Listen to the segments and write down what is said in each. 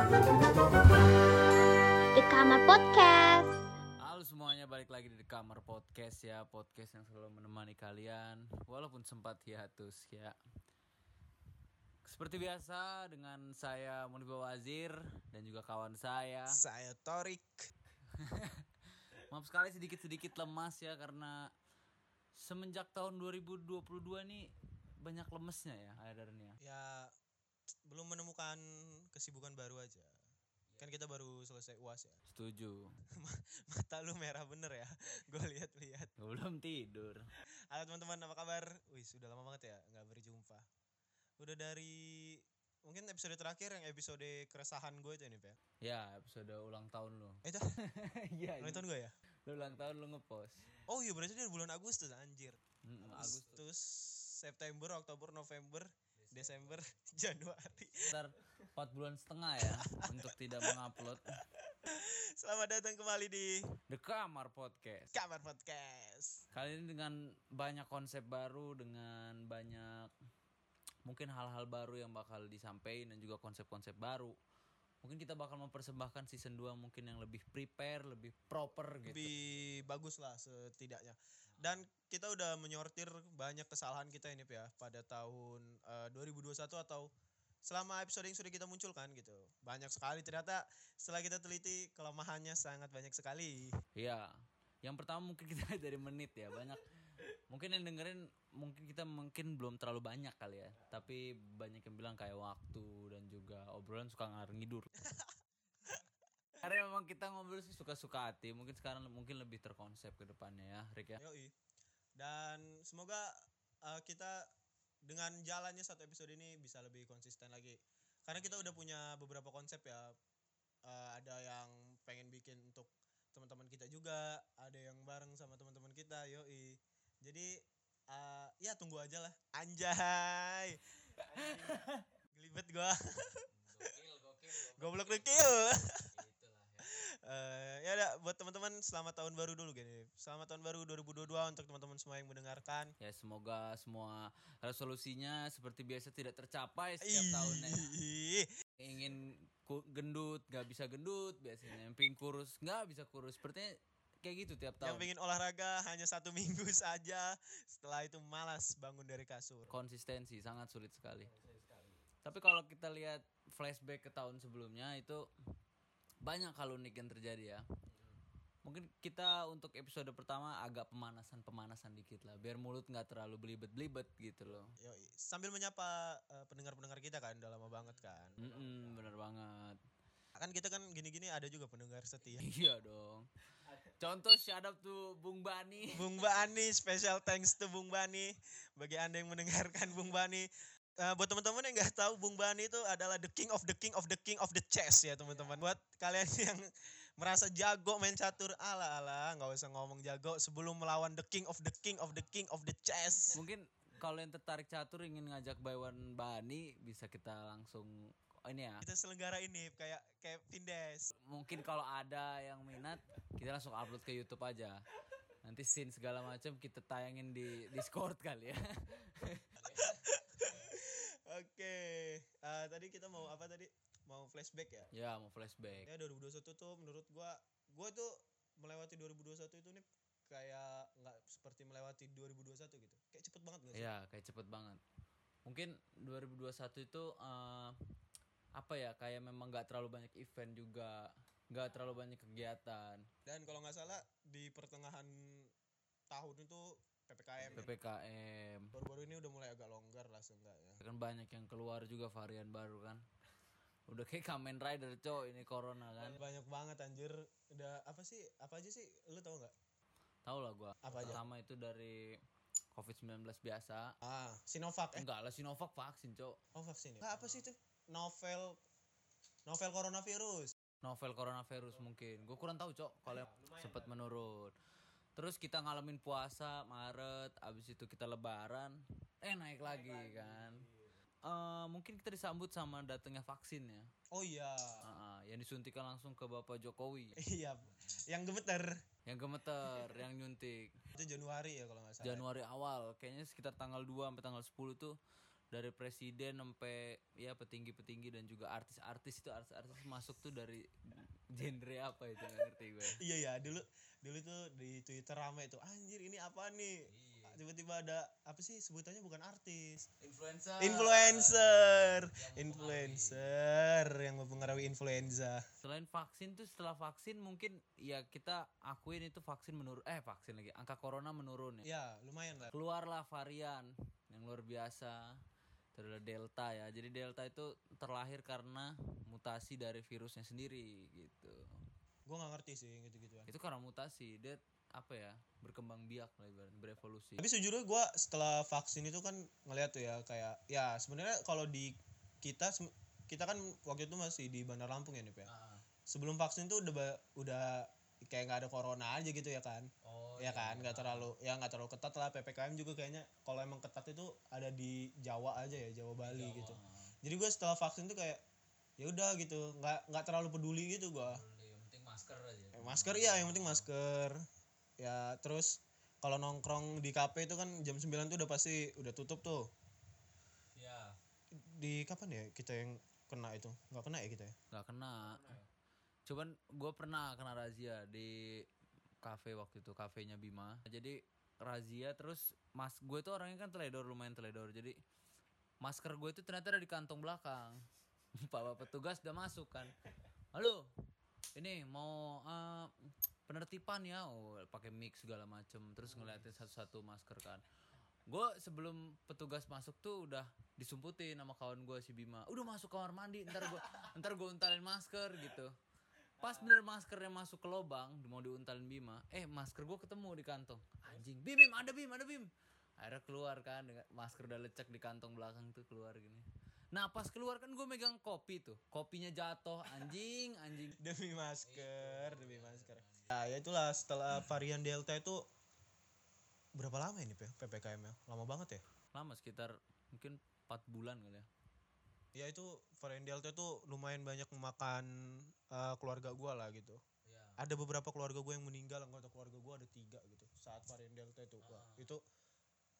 The Kamar Podcast. Halo semuanya, balik lagi di kamar podcast ya Podcast yang selalu menemani kalian Walaupun sempat hiatus ya Seperti biasa dengan saya Muniba Wazir Dan juga kawan saya Saya Torik. Maaf sekali sedikit-sedikit lemas ya Karena semenjak tahun 2022 nih Banyak lemesnya ya akhirnya Ya belum menemukan kesibukan baru aja. Kan kita baru selesai UAS ya. Setuju Mata lu merah bener ya. Gue lihat-lihat. Belum tidur Halo teman-teman, apa kabar? Wih, sudah lama banget ya nggak berjumpa. Udah dari mungkin episode terakhir yang episode keresahan gue itu ini, Pak. Ya episode ulang tahun lu Eh, itu Iya ulang tahun gue ya? Lu ulang tahun lu ngepost Oh iya berarti dari bulan Agustus anjir. Mm, Agustus, Agustus September, Oktober, November, Desember, Januari. Sekitar 4 bulan setengah ya Untuk tidak mengupload Selamat datang kembali di The Kamar Podcast. Kamar Podcast. Kali ini dengan banyak konsep baru, dengan banyak mungkin hal-hal baru yang bakal disampaikan dan juga konsep-konsep baru. Mungkin kita bakal mempersembahkan season 2 mungkin yang lebih prepare, lebih proper gitu. lebih bagus lah setidaknya. Dan kita udah menyortir banyak kesalahan kita ini ya pada tahun eh, 2021 atau selama episode yang sudah kita munculkan gitu. Banyak sekali ternyata setelah kita teliti kelemahannya sangat banyak sekali. Iya. Yang pertama mungkin kita dari menit ya, banyak mungkin yang dengerin mungkin kita mungkin belum terlalu banyak kali ya tapi banyak yang bilang kayak waktu dan juga obrolan suka ngalor ngidur karena memang kita ngobrol sih suka-suka hati mungkin sekarang mungkin lebih terkonsep ke depannya ya Rick ya Yoi. Dan semoga eh, kita dengan jalannya satu episode ini bisa lebih konsisten lagi. Karena kita udah punya beberapa konsep ya. Eh, ada yang pengen bikin untuk teman-teman kita juga, ada yang bareng sama teman-teman kita, yoi. Jadi eh, ya tunggu aja lah. Anjay. Gelibet gua. Goblok dekil. Eh, ya udah buat teman-teman selamat tahun baru dulu gini. Selamat tahun baru 2022 untuk teman-teman semua yang mendengarkan. ya semoga semua resolusinya seperti biasa tidak tercapai setiap tahunnya Ih, ingin gendut nggak bisa gendut biasanya yang pingin kurus nggak bisa kurus sepertinya kayak gitu tiap Yang tahun pengen olahraga hanya satu minggu saja. Setelah itu malas bangun dari kasur. konsistensi sangat sulit sekali. Tapi kalau kita lihat flashback ke tahun sebelumnya itu banyak hal unik yang terjadi ya. Mungkin kita untuk episode pertama agak pemanasan-pemanasan dikit lah, biar mulut nggak terlalu belibet-belibet gitu loh. Yoi. Sambil menyapa eh, pendengar-pendengar kita kan, udah lama banget kan. Mm-mm, bener banget. Kan kita kan gini-gini ada juga pendengar setia. Iya dong. Contoh shout out tuh Bung Bani. Bung Bani, special thanks to Bung Bani bagi anda yang mendengarkan Bung Bani. Eh, buat teman-teman yang nggak tahu Bung Bani itu adalah the king of the king of the king of the chess ya teman-teman. Buat kalian yang merasa jago main catur ala ala nggak usah ngomong jago sebelum melawan the king of the king of the king of the chess. Mungkin kalau yang tertarik catur ingin ngajak Baywan Bani bisa kita langsung oh ini ya Kita selenggara ini kayak kayak Vindes. mungkin kalau ada yang minat kita langsung upload ke YouTube aja nanti scene segala macam kita tayangin di Discord kali ya Oke, eh, tadi kita mau apa tadi? Mau flashback ya? ya mau flashback Ya 2021 tuh menurut gua gua tuh melewati 2021 itu nih kayak nggak seperti melewati 2021 gitu. Kayak cepet banget gak sih? ya kayak cepet banget mungkin 2021 itu eh, apa ya kayak memang nggak terlalu banyak event juga nggak terlalu banyak kegiatan Dan kalau nggak salah di pertengahan tahun itu PPKM. ya. ppkm Baru-baru ini udah mulai agak longgar lah seenggaknya. kan banyak yang keluar juga varian baru kan udah kayak Kamen Rider cow ini corona kan Banyak banget anjir. Udah apa sih? Apa aja sih? Lu tau nggak? tau lah gua Apa aja? pertama itu dari COVID-19 biasa Ah, Sinovac eh. enggak lah Sinovac vaksin cow Oh vaksin ya? apa sih itu? Novel novel coronavirus. novel coronavirus mungkin gue kurang tahu cok kalau sempat menurun terus kita ngalamin puasa Maret abis itu kita lebaran eh naik lagi kan Eh, mungkin kita disambut sama datangnya vaksin ya Oh iya. Ah, ah, yang disuntikan langsung ke Bapak Jokowi Iya. Yang gemeter yang gemeter yang nyuntik itu Januari ya kalau nggak salah. Januari awal kayaknya sekitar tanggal 2 sampai tanggal 10 tuh dari presiden sampai ya petinggi-petinggi dan juga artis-artis itu artis-artis masuk tuh dari genre apa itu nggak ngerti gue. Iya ya dulu dulu tuh di Twitter rame tuh anjir ini apa nih? Tiba-tiba ada apa sih sebutannya bukan artis. Influencer. Influencer. Influencer yang mempengaruhi influenza. Selain vaksin tuh setelah vaksin mungkin ya kita akuin itu vaksin menurun eh vaksin lagi angka corona menurun ya. Ya lumayan lah. Keluarlah varian yang luar biasa adalah delta ya. Jadi delta itu terlahir karena mutasi dari virusnya sendiri gitu. Gue nggak ngerti sih gitu-gituan. Itu karena mutasi. Dia apa ya berkembang biak lah ibarat berevolusi. Tapi sejujurnya gue setelah vaksin itu kan ngeliat tuh ya kayak ya sebenarnya kalau di kita kita kan waktu itu masih di Bandar Lampung ya nih ya. Ah. sebelum vaksin tuh udah udah kayak nggak ada corona aja gitu ya kan ya kan nggak terlalu ya nggak terlalu ketat lah ppkm juga kayaknya. Kalau emang ketat itu ada di Jawa aja ya Jawa Bali gitu. Jadi gue setelah vaksin tuh kayak ya udah gitu nggak nggak terlalu peduli gitu gue yang penting masker aja. Eh, masker iya yang penting masker. Ya terus kalau nongkrong di kafe itu kan jam 9 tuh udah pasti udah tutup tuh. Ya di kapan ya kita yang kena itu? Nggak kena ya kita ya? Nggak kena. Cuman gue pernah kena razia di kafe waktu itu kafenya Bima. Jadi razia terus mas gue tuh orangnya kan teledor lumayan teledor. Jadi masker gue itu ternyata ada di kantong belakang. Bapak petugas udah masuk kan. Halo ini mau eh, penertiban ya? Oh pakai mix segala macem terus ngeliatin satu-satu masker kan. Gue sebelum petugas masuk tuh udah disumputin sama kawan gue si Bima. Udah masuk kamar mandi ntar gue ntar gue untalin masker gitu pas bener maskernya masuk ke lubang mau diuntalin Bima eh masker gue ketemu di kantong. Anjing Bim Bim ada Bim ada Bim. Akhirnya keluar kan dengan masker udah lecek di kantong belakang tuh keluar gini. Nah pas keluar kan gue megang kopi tuh kopinya jatuh anjing anjing. Demi masker demi masker. Ya, ya itulah setelah varian delta itu berapa lama ini ppkm ya lama banget ya? Lama sekitar mungkin 4 bulan kali ya ya itu varian delta itu lumayan banyak memakan eh, keluarga gua lah gitu. Ada beberapa keluarga gue yang meninggal anggota keluarga gue ada tiga gitu saat varian delta itu. Wah, itu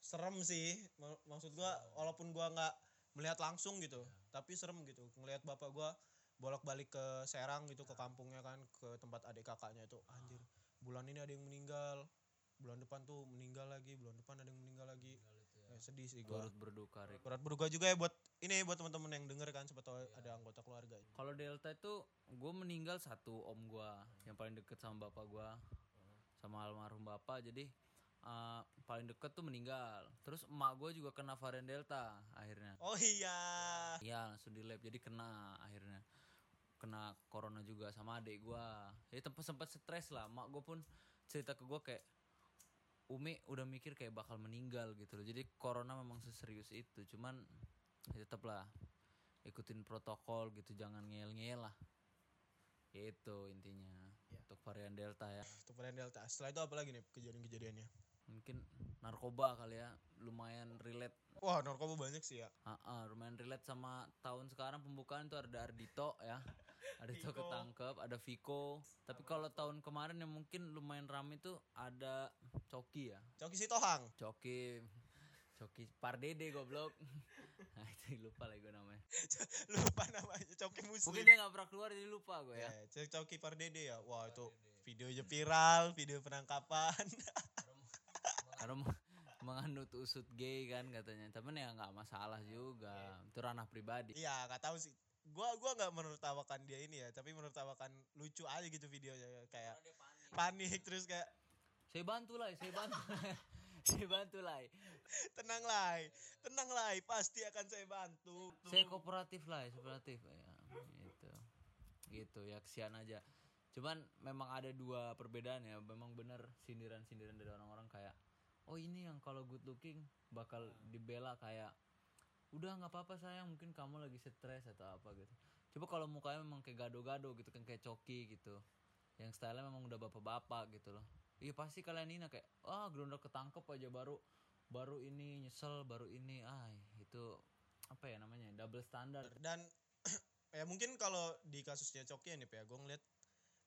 serem sih. Ma- maksud gua walaupun gua nggak melihat langsung gitu tapi serem gitu. Ngelihat bapak gua bolak-balik ke Serang gitu ke kampungnya kan ke tempat adik kakaknya itu. Anjir bulan ini ada yang meninggal. Bulan depan tuh meninggal lagi bulan depan ada yang meninggal lagi. Ya, sedih sih gua. Turut berduka berat berduka juga ya buat ini buat teman-teman yang denger kan siapa tahu ada anggota keluarga Kalau Delta itu gue meninggal satu om gue yang paling deket sama bapak gue sama almarhum bapak jadi eh, paling deket tuh meninggal. Terus emak gue juga kena varian Delta akhirnya. oh iya Iya langsung di lab jadi kena akhirnya kena corona juga sama adik gue. Jadi tempat sempat stres lah. Mak gue pun cerita ke gue kayak Umi udah mikir kayak bakal meninggal gitu loh. Jadi corona memang seserius itu. Cuman ya tetap lah ikutin protokol gitu jangan ngeyel-ngeyel lah. Itu intinya untuk varian delta ya. untuk varian delta setelah itu apa lagi nih kejadian-kejadiannya Mungkin narkoba kali ya lumayan relate wah narkoba banyak sih ya Ah, ah, lumayan relate sama tahun sekarang pembukaan tuh ada Ardito ya. Ardito ketangkep, ada Viko. Tapi kalau tahun kemarin yang mungkin lumayan rame tuh ada Coki ya. Coki Sitohang Coki Coki Pardede goblok. nah, itu lupa lagi gue namanya. lupa namanya Coki Muslim Mungkin dia gak pernah keluar jadi lupa gue ya. ya Coki Pardede ya wah itu videonya viral video penangkapan Karena meng- menganut usut gay kan katanya. Tapi ya nggak masalah juga. Itu ranah pribadi. iya nggak tahu sih gua gua nggak menertawakan dia ini ya tapi menertawakan lucu aja gitu videonya kayak panik terus kayak Saya bantu lah, saya bantu. saya bantu lah. tenang lah tenang lah pasti akan saya bantu. Saya kooperatif lah kooperatif ya. Gitu. Gitu ya. Kesian aja. Cuman memang ada dua perbedaan ya. Memang benar sindiran-sindiran dari orang-orang kayak oh ini yang kalau good looking bakal dibela kayak udah nggak apa-apa sayang. Mungkin kamu lagi stres atau apa gitu. Coba kalau mukanya memang kayak gado-gado gitu kan kayak coki gitu. Yang stylenya memang udah bapak-bapak gitu loh iya pasti kalian ini kayak ah gerondol ketangkep aja baru baru ini nyesel baru ini ah itu apa ya namanya double standar dan ya mungkin kalau di kasusnya Coki nih ya gue ngeliat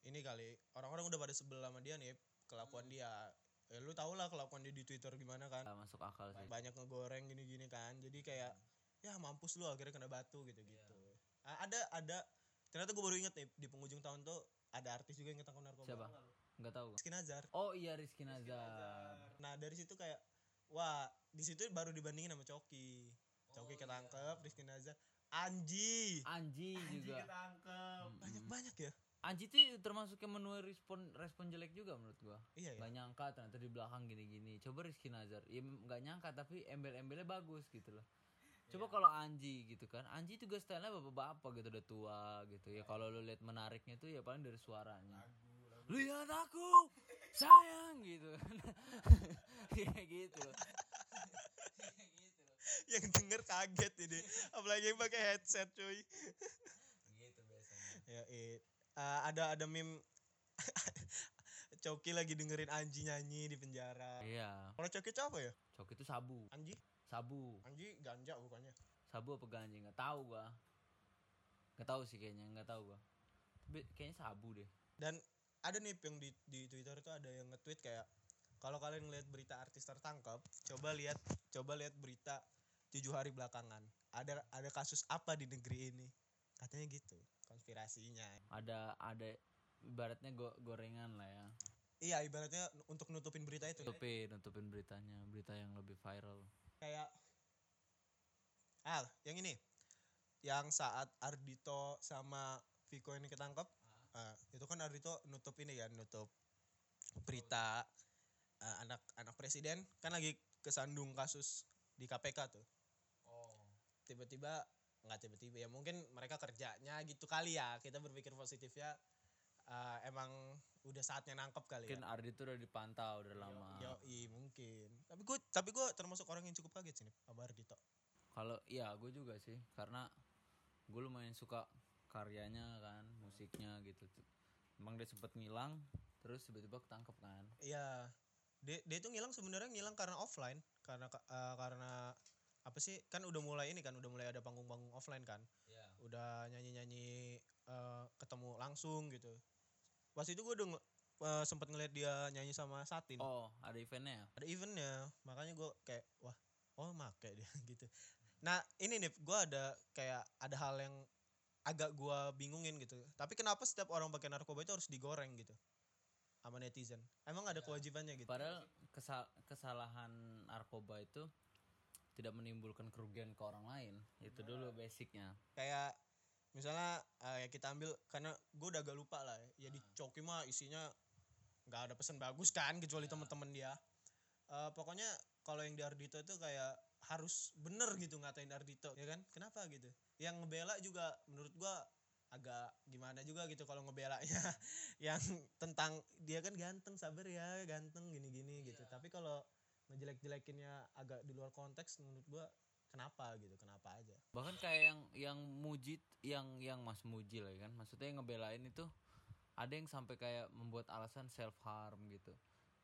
ini kali orang-orang udah pada sebel sama dia nih kelakuan dia. Ya lu tau lah kelakuan dia di Twitter gimana kan. Masuk akal sih. Banyak ngegoreng gini-gini kan jadi kayak ya mampus lu akhirnya kena batu gitu gitu ada ada ternyata gue baru inget nih di penghujung tahun tuh ada artis juga yang ketangkap narkoba. Siapa? Nggak tahu. gua. Rizky Nazar Oh iya Rizky Nazar. nah dari situ kayak wah di situ baru dibandingin sama Coki Coki ketangkep Rizky Nazar Anji Anji juga. ketangkep banyak banyak ya Anji tuh termasuk yang menuai respon respon jelek juga menurut gua. iya ya Gak nyangka ternyata di belakang gini-gini. Coba Rizky Nazar, ya nggak nyangka tapi embel-embelnya bagus gitu loh. Coba kalau Anji gitu kan, Anji juga stylenya bapak-bapak gitu udah tua gitu ya. Kalau lu lihat menariknya tuh ya paling dari suaranya. Lihat aku, sayang gitu. Kayak gitu. gitu. yang denger kaget ini apalagi yang pakai headset cuy Gitu biasanya. ya eh, ada ada meme Coki lagi dengerin Anji nyanyi di penjara Iya, kalau Coki itu apa ya cok itu sabu, Anji sabu. Anji ganja bukannya Sabu apa ganja nggak tahu gua. Nggak tahu sih kayaknya, nggak tahu gua. Tapi kayaknya sabu deh. dan ada nih yang di di Twitter itu ada yang nge-tweet kayak kalau kalian ngeliat berita artis tertangkap coba lihat coba lihat berita tujuh hari belakangan ada ada kasus apa di negeri ini katanya gitu konspirasinya Ada ada ibaratnya go, gorengan lah ya. iya ibaratnya untuk nutupin berita itu ya. Nutupin, nutupin beritanya, berita yang lebih viral. kayak ah yang ini yang saat Ardito sama Viko ini ketangkep ah, itu kan Ardito nutup ini kan nutup berita ah, anak anak presiden. Kan lagi kesandung kasus di KPK tuh. Oh. tiba-tiba nggak tiba-tiba ya mungkin mereka kerjanya gitu kali ya. Kita berpikir positif ya ah, emang udah saatnya nangkep kali Mungkin ya. Ardi tuh udah dipantau udah lama. Yoi, mungkin. Tapi gue tapi gue termasuk orang yang cukup kaget sih nih sama Ardito Kalau iya gue juga sih. Karena gue lumayan suka karyanya kan, musiknya gitu. Emang dia sempet ngilang, terus tiba-tiba ketangkep kan. Iya. Dia dia itu ngilang sebenarnya ngilang karena offline, karena ka- eh, karena apa sih? Kan udah mulai ini kan, udah mulai ada panggung-panggung offline kan. Iya. Udah nyanyi-nyanyi eh, ketemu langsung gitu. Pas itu gue udah eh, sempet ngeliat dia nyanyi sama Satin. Oh, ada eventnya ya? Ada eventnya, makanya gue kayak wah, oh make dia gitu. Nah ini nih, gue ada kayak ada hal yang agak gue bingungin gitu. Tapi kenapa setiap orang pakai narkoba itu harus digoreng gitu? sama netizen. Emang ada kewajibannya gitu? Padahal kesal- kesalahan narkoba itu tidak menimbulkan kerugian ke orang lain. Itu dulu basicnya. kayak misalnya eh, ya kita ambil karena gue udah agak lupa lah ya, ya di Coki mah isinya nggak ada pesan bagus kan kecuali temen-temen dia Eh, pokoknya kalau yang di Ardito itu kayak harus bener gitu ngatain Ardito ya kan? Kenapa gitu? Yang ngebela juga menurut gua agak gimana juga gitu kalau ngebelanya. Yang tentang dia kan ganteng sabar ya ganteng gini-gini gitu. Tapi kalau ngejelek-jelekinnya agak di luar konteks menurut gua kenapa gitu kenapa aja. Bahkan kayak yang yang muji yang yang Mas Muji lah ya kan. Maksudnya yang ngebelain itu ada yang sampai kayak membuat alasan self harm gitu.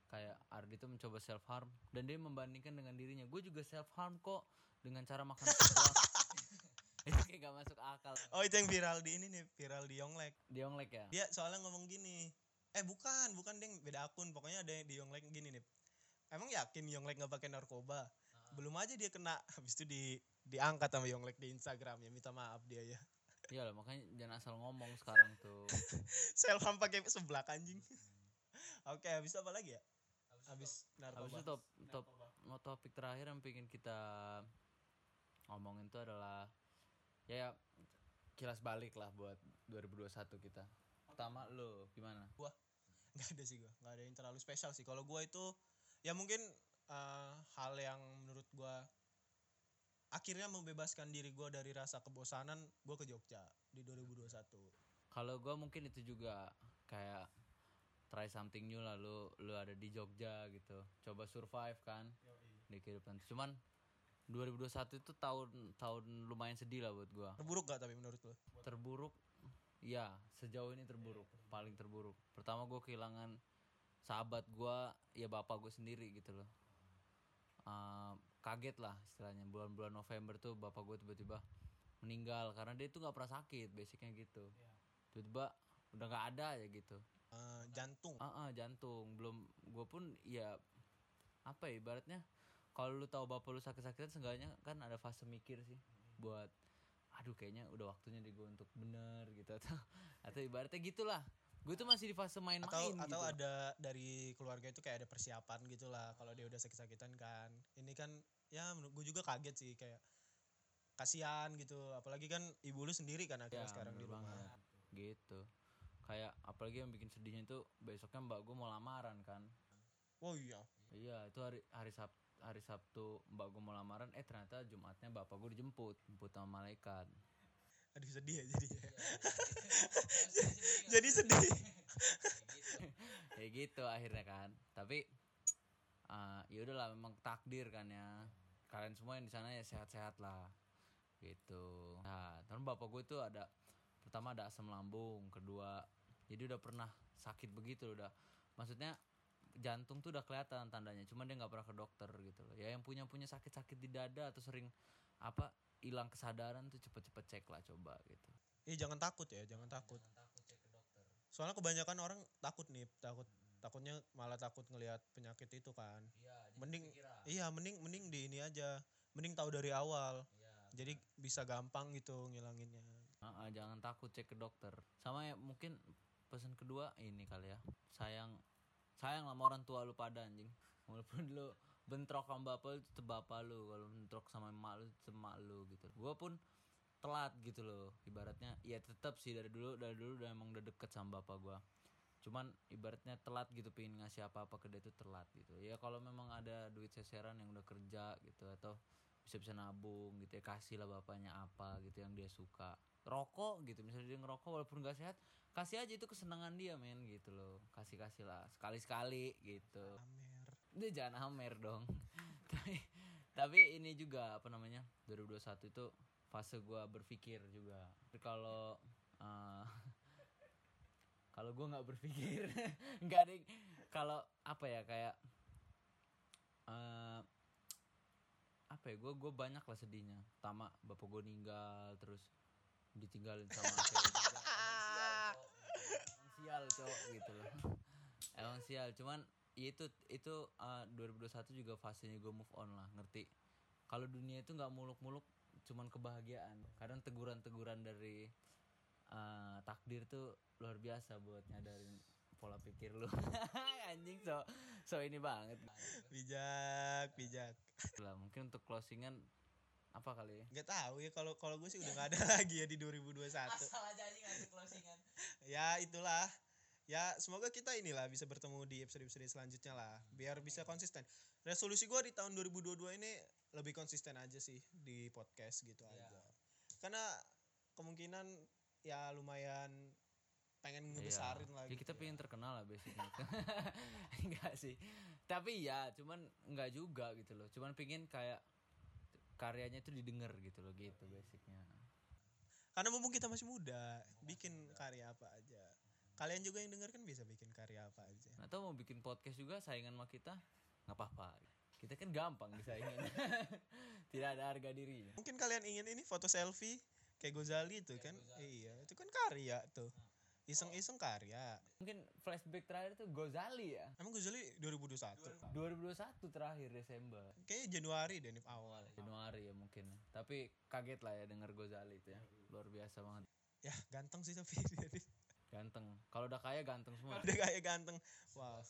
Kayak Ardi tuh mencoba self harm dan dia membandingkan dengan dirinya. Gue juga self harm kok dengan cara makan itu kayak gak masuk akal. Oh itu yang viral di ini nih, viral di Yonglek. Di Yonglek ya? Dia soalnya ngomong gini. Eh bukan, bukan deng, beda akun. Pokoknya ada yang di Yonglek gini nih. Emang yakin Yonglek nggak pakai narkoba? Belum aja dia kena, habis itu di diangkat sama Yonglek di Instagram ya minta maaf dia ya. Iya lah makanya jangan asal ngomong sekarang tuh. Selfam pakai sebelah anjing. Oke, habis itu apa lagi ya? Habis Habis narkoba. itu top, top mau topik terakhir yang pengen kita ngomongin itu adalah ya, ya kilas balik lah buat 2021 kita. Pertama lo gimana? nggak ada sih gua nggak ada yang terlalu spesial sih kalau gua itu ya mungkin eh, hal yang menurut gua akhirnya membebaskan diri gua dari rasa kebosanan gua ke Jogja di 2021 Kalau gua mungkin itu juga kayak try something new lah lu lu ada di Jogja gitu. Coba survive kan di kehidupan. Cuman 2021 itu tahun tahun lumayan sedih lah buat gua. terburuk gak tapi menurut lo terburuk ya sejauh ini terburuk paling terburuk. Pertama gue kehilangan sahabat gue ya bapak gue sendiri gitu loh. Eh, kaget lah istilahnya bulan-bulan November tuh bapak gue tiba-tiba meninggal karena dia tuh nggak pernah sakit basicnya gitu. Tiba-tiba udah nggak ada ya gitu Eh, jantung. Ah ah, jantung. Belum gue pun ya apa ya ibaratnya? Kalau lu tahu bapak lu sakit-sakitan seenggaknya kan ada fase mikir sih. Buat aduh kayaknya udah waktunya deh gue untuk bener gitu. Atau atau ibaratnya gitulah. Gue tuh masih di fase main-main atau gitu. atau ada dari keluarga itu kayak ada persiapan gitu lah kalau dia udah sakit-sakitan kan. Ini kan ya menurut gue juga kaget sih kayak kasihan gitu. Apalagi kan ibu lu sendiri kan akhirnya Ya, sekarang di rumah. banget. gitu kayak apalagi yang bikin sedihnya itu besoknya mbak gue mau lamaran kan. Oh iya. Iya itu hari hari Sab hari Sabtu mbak gue mau lamaran eh ternyata Jumatnya bapak gue dijemput jemput sama malaikat. Aduh sedih ya jadi. Jadi sedih. Kayak gitu akhirnya kan. Tapi ah ya udahlah memang takdir kan ya. Kalian semua yang di sana ya sehat-sehat lah. Gitu. Nah terus bapak gue tuh ada pertama ada asam lambung kedua jadi udah pernah sakit begitu udah. Maksudnya jantung tuh udah kelihatan tandanya cuman dia nggak pernah ke dokter gitu loh. Ya yang punya punya sakit-sakit di dada atau sering apa hilang kesadaran tuh cepet-cepet cek lah coba gitu. Ih jangan takut ya jangan takut. Soalnya kebanyakan orang takut nih takut takutnya malah takut ngelihat penyakit itu kan. Mending iya mending mending di ini aja. Mending tahu dari awal. Jadi bisa gampang gitu ngilanginnya. Ah, ah, jangan takut cek ke dokter. Sama ya mungkin pesan kedua ini kali ya. Sayang sayang sama orang tua lu pada anjing. Walaupun lu bentrok sama bapak lu tetep bapak lu. Kalau bentrok sama emak lu tetep emak lu gitu. Gua pun telat gitu loh ibaratnya ya tetap sih dari dulu dari dulu udah emang udah deket sama bapak gua cuman ibaratnya telat gitu pengen ngasih apa-apa ke dia tuh telat gitu ya kalau memang ada duit seseran yang udah kerja gitu atau bisa-bisa nabung gitu ya kasih lah bapaknya apa gitu yang dia suka rokok gitu misalnya dia ngerokok walaupun gak sehat kasih aja itu kesenangan dia men gitu loh. Kasih kasih lah sekali sekali gitu. Amer. Dia jangan amer dong. Tapi tapi ini juga apa namanya 2021 itu fase gua berpikir juga. Tapi kalau eh, kalau gua nggak berpikir nggak ada yang- kalau apa ya kayak eh apa ya gue gue banyak lah sedihnya. Pertama bapak gue meninggal terus ditinggalin sama cewek juga. Sial cowok gitu loh. Emang sial cuman ya itu itu uh, 2021 juga fasenya gue move on lah ngerti? Kalau dunia itu nggak muluk-muluk cuman kebahagiaan. Kadang teguran-teguran dari uh, takdir tuh luar biasa buat nyadarin pola pikir lu. Anjing so so ini banget. Bijak bijak. Lah mungkin untuk closingan apa kali ya nggak tahu ya kalau kalau gue sih udah nggak ada lagi ya di 2021 aja anjing ada closingan ya itulah ya semoga kita inilah bisa bertemu di episode-episode selanjutnya lah biar bisa konsisten resolusi gue di tahun 2022 ini lebih konsisten aja sih di podcast gitu Iya. aja karena kemungkinan ya lumayan pengen ngebesarin Iya. lagi Ya kita pengen terkenal lah basicnya. enggak sih. Tapi ya cuman enggak juga gitu loh. Cuman pengen kayak karyanya itu didengar gitu loh gitu basicnya. karena mumpung kita masih muda bikin karya apa aja kalian juga yang denger kan bisa bikin karya apa aja Atau mau bikin podcast juga saingan sama kita nggak apa-apa. Kita kan gampang disaingin. Tidak ada harga dirinya. mungkin kalian ingin ini foto selfie kayak Gozali itu kan iya itu kan karya tuh iseng-iseng karya Mungkin flashback terakhir tuh Gozali ya. emang Gozali 2021 2021 terakhir Desember. kayaknya Januari deh nih awal Januari ya mungkin. Tapi kaget lah ya denger Gozali itu ya. Luar biasa banget. ya ganteng sih tapi jadi Ganteng. Kalau udah kaya ganteng semua. udah kayak ganteng wow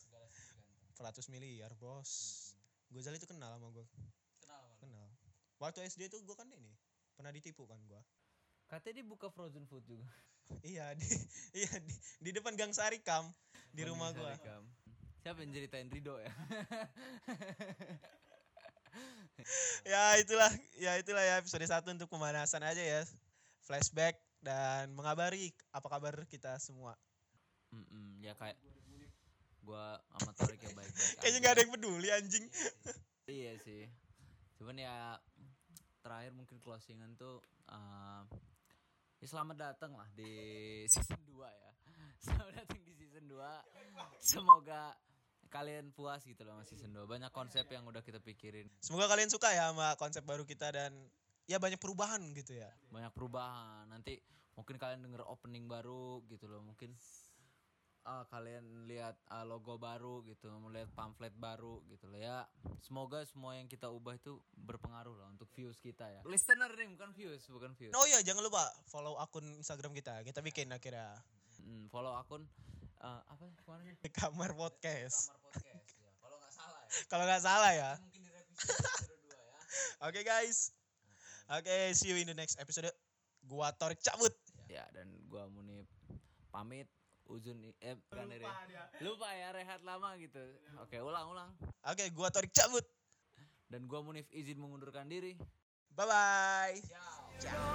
100 miliar bos Gozali itu kenal sama gue kenal waktu SD tuh gue kan ini pernah ditipu kan gue Katanya dia buka frozen food juga. iya di iya di, di depan Gang Sarikam di rumah gue Sarikam. Siapa yang ceritain Rido ya? ya itulah ya itulah ya episode satu untuk pemanasan aja ya flashback dan mengabari apa kabar kita semua Mm-mm, ya kayak gua sama Torik ya baik-baik. kayaknya nggak ada yang peduli anjing Iya sih. Cuman ya terakhir mungkin closingan tuh eh, ya selamat datang lah di season 2 ya. Selamat datang di season 2. Semoga kalian puas gitu loh sama season 2. Banyak konsep yang udah kita pikirin. semoga kalian suka ya sama konsep baru kita dan ya banyak perubahan gitu ya Banyak perubahan. Nanti mungkin kalian denger opening baru gitu loh. Mungkin uh, kalian lihat uh, logo baru gitu, melihat pamflet baru gitu lah ya. Semoga semua yang kita ubah itu berpengaruh lah untuk views kita ya. Listener nih bukan views, bukan views. Oh iya jangan lupa follow akun Instagram kita. Kita bikin akhirnya Hmm, follow akun uh, apa kemarin? di kamar podcast. Kamar podcast ya. Kalau nggak salah ya. Kalau nggak salah ya. Mungkin direvisi episode 2 ya. Oke guys. Oke, see you in the next episode. Gua Torik cabut. Ya dan gua Munif pamit uzun eh bukan lupa, dia. lupa ya rehat lama gitu oke ulang ulang oke gua Torik cabut dan gua Munif izin mengundurkan diri bye bye Ciao. Ciao.